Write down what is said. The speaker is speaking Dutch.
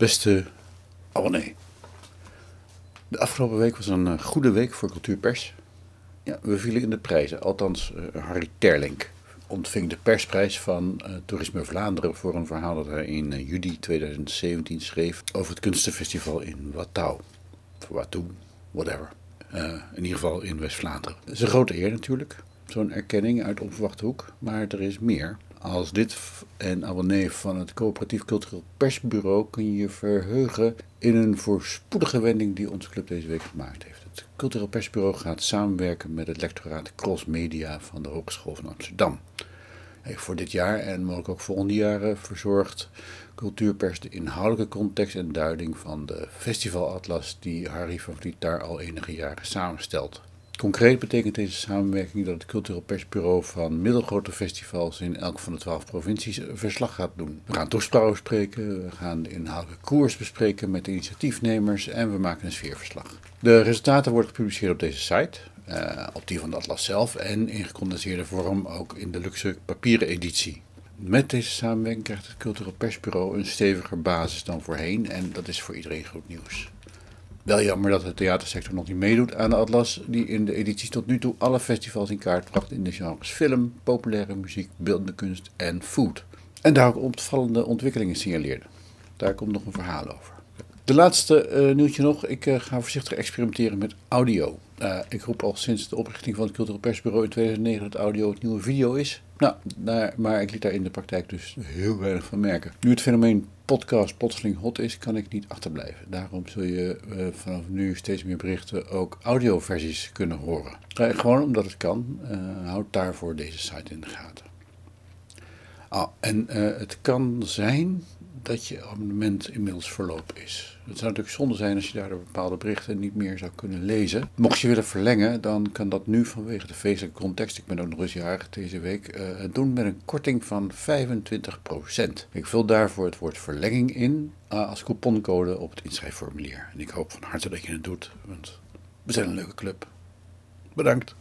Beste abonnee. De afgelopen week was een eh, goede week voor cultuurpers. Ja, we vielen in de prijzen. Althans, eh, Harry Terlink ontving de persprijs van uh, Toerisme Vlaanderen voor een verhaal dat hij in juli 2017 schreef over het kunstenfestival in Watau. Of Watou, whatever. in ieder geval in West-Vlaanderen. Het is een grote eer natuurlijk, zo'n erkenning uit onverwachte hoek. Maar er is meer. Als dit en abonnee van het Coöperatief Cultureel Persbureau kun je je verheugen in een voorspoedige wending die onze club deze week gemaakt heeft. Het Cultureel Persbureau gaat samenwerken met het lectoraat Cross Media van de Hogeschool van Amsterdam. Heeft voor dit jaar en mogelijk ook volgende jaren verzorgt Cultuurpers de inhoudelijke context en duiding van de festivalatlas die Harry van Vliet daar al enige jaren samenstelt. Concreet betekent deze samenwerking dat het Cultureel Persbureau van middelgrote festivals in elk van de twaalf provincies verslag gaat doen. We gaan toespraken bespreken, we gaan de inhoudelijke koers bespreken met de initiatiefnemers en we maken een sfeerverslag. De resultaten worden gepubliceerd op deze site, uh, op die van de Atlas zelf en in gecondenseerde vorm ook in de luxe papieren editie. Met deze samenwerking krijgt het Cultureel Persbureau een steviger basis dan voorheen en dat is voor iedereen goed nieuws. Wel jammer dat de theatersector nog niet meedoet aan de Atlas, die in de edities tot nu toe alle festivals in kaart bracht in de genres film, populaire muziek, beeldende kunst en food. En daar ook opvallende ontwikkelingen signaleerde. Daar komt nog een verhaal over. De laatste uh, nieuwtje nog. Ik uh, ga voorzichtig experimenteren met audio. Uh, ik roep al sinds de oprichting van het Cultureel Persbureau in 2009 dat audio het nieuwe video is. Nou, maar ik liet daar in de praktijk dus heel weinig van merken. Nu het fenomeen podcast plotseling hot is, kan ik niet achterblijven. Daarom zul je vanaf nu steeds meer berichten ook audioversies kunnen horen. Gewoon omdat het kan. Houd daarvoor deze site in de gaten. Ah, en het kan zijn dat je abonnement inmiddels verlopen is. Het zou natuurlijk zonde zijn als je daardoor bepaalde berichten niet meer zou kunnen lezen. Mocht je willen verlengen, dan kan dat nu vanwege de feestelijke context, ik ben ook nog eens jarig deze week, uh, doen met een korting van 25%. Ik vul daarvoor het woord verlenging in uh, als couponcode op het inschrijfformulier. En ik hoop van harte dat je het doet, want we zijn een leuke club. Bedankt.